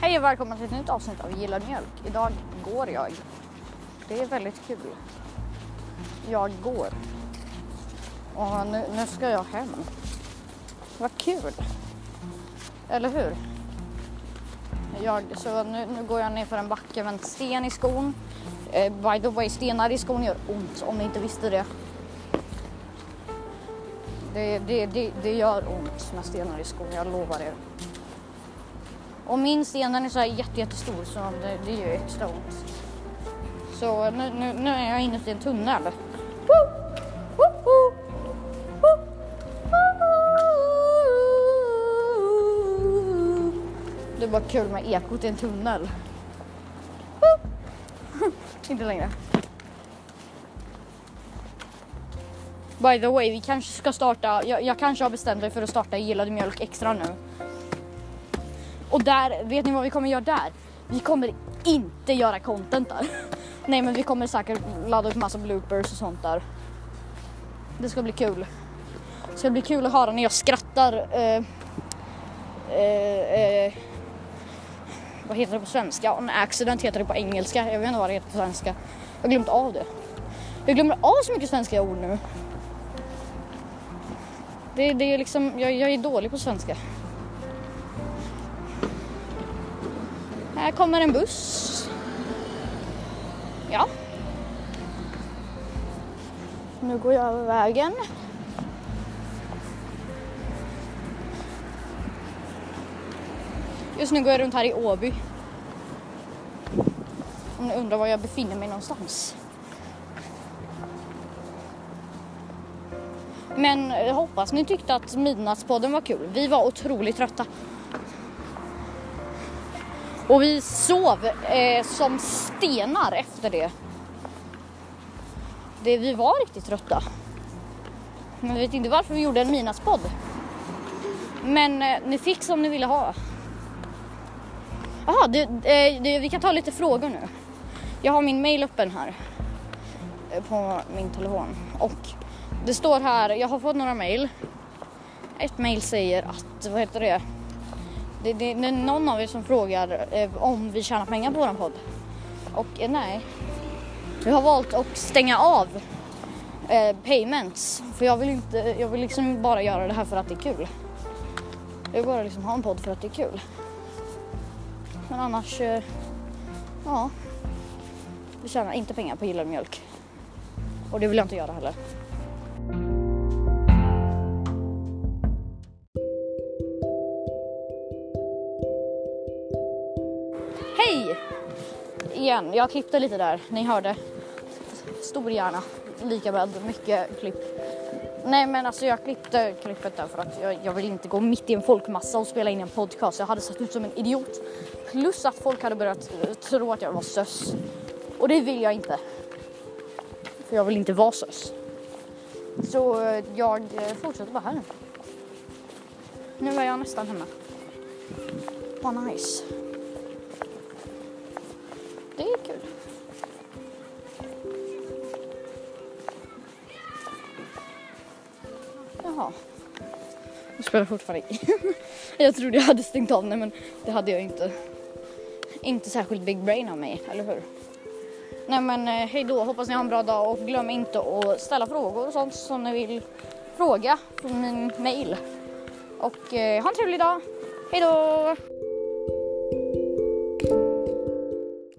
Hej och välkomna till ett nytt avsnitt av Gillar mjölk. Idag går jag. Det är väldigt kul. Jag går. Och nu, nu ska jag hem. Vad kul. Eller hur? Jag, så nu, nu går jag ner för en backe med en sten i skon. Eh, by the way, stenar i skon gör ont om ni inte visste det. Det, det, det, det gör ont med stenar i skon, jag lovar er. Och min sten den är så här jätte, jättestor så det, det gör extra ont. Så nu, nu, nu är jag inne i en tunnel. Det är bara kul med ekot i en tunnel. Inte längre. By the way, vi kanske ska starta, jag, jag kanske har bestämt mig för att starta Gillade mjölk extra nu. Och där, vet ni vad vi kommer göra där? Vi kommer inte göra content där. Nej men vi kommer säkert ladda upp massa bloopers och sånt där. Det ska bli kul. Det ska bli kul att höra när jag skrattar. Eh, eh, eh, vad heter det på svenska? On accident heter det på engelska. Jag vet inte vad det heter på svenska. Jag har glömt av det. Jag glömmer av så mycket svenska ord nu. Det, det är liksom, jag, jag är dålig på svenska. Här kommer en buss. Ja. Nu går jag över vägen. Just nu går jag runt här i Åby. Om ni undrar var jag befinner mig någonstans. Men jag hoppas ni tyckte att Midnattspodden var kul. Vi var otroligt trötta. Och vi sov eh, som stenar efter det. det. Vi var riktigt trötta. Men vi vet inte varför vi gjorde en minaspodd. Men eh, ni fick som ni ville ha. Jaha, eh, vi kan ta lite frågor nu. Jag har min mail öppen här. Eh, på min telefon. Och det står här, jag har fått några mail. Ett mail säger att, vad heter det? Det, det, det är någon av er som frågar eh, om vi tjänar pengar på vår podd. Och eh, nej. Vi har valt att stänga av eh, payments. För jag vill, inte, jag vill liksom bara göra det här för att det är kul. Jag vill bara liksom ha en podd för att det är kul. Men annars, eh, ja. Vi tjänar inte pengar på gillad mjölk. Och det vill jag inte göra heller. Hej! Igen, jag klippte lite där, ni hörde. Stor hjärna, lika med mycket klipp. Nej men alltså jag klippte klippet där för att jag, jag vill inte gå mitt i en folkmassa och spela in en podcast. Jag hade sett ut som en idiot. Plus att folk hade börjat eh, tro att jag var sös. Och det vill jag inte. För jag vill inte vara sös. Så eh, jag eh, fortsätter bara här nu. Nu är jag nästan hemma. Vad nice. Det är kul. Jaha. Jag spelar fortfarande in. jag trodde jag hade stängt av den men det hade jag inte. Inte särskilt big brain av mig, eller hur? Nej men eh, hej då, hoppas ni har en bra dag och glöm inte att ställa frågor och sånt som ni vill fråga från min mail. Och eh, ha en trevlig dag. Hej då!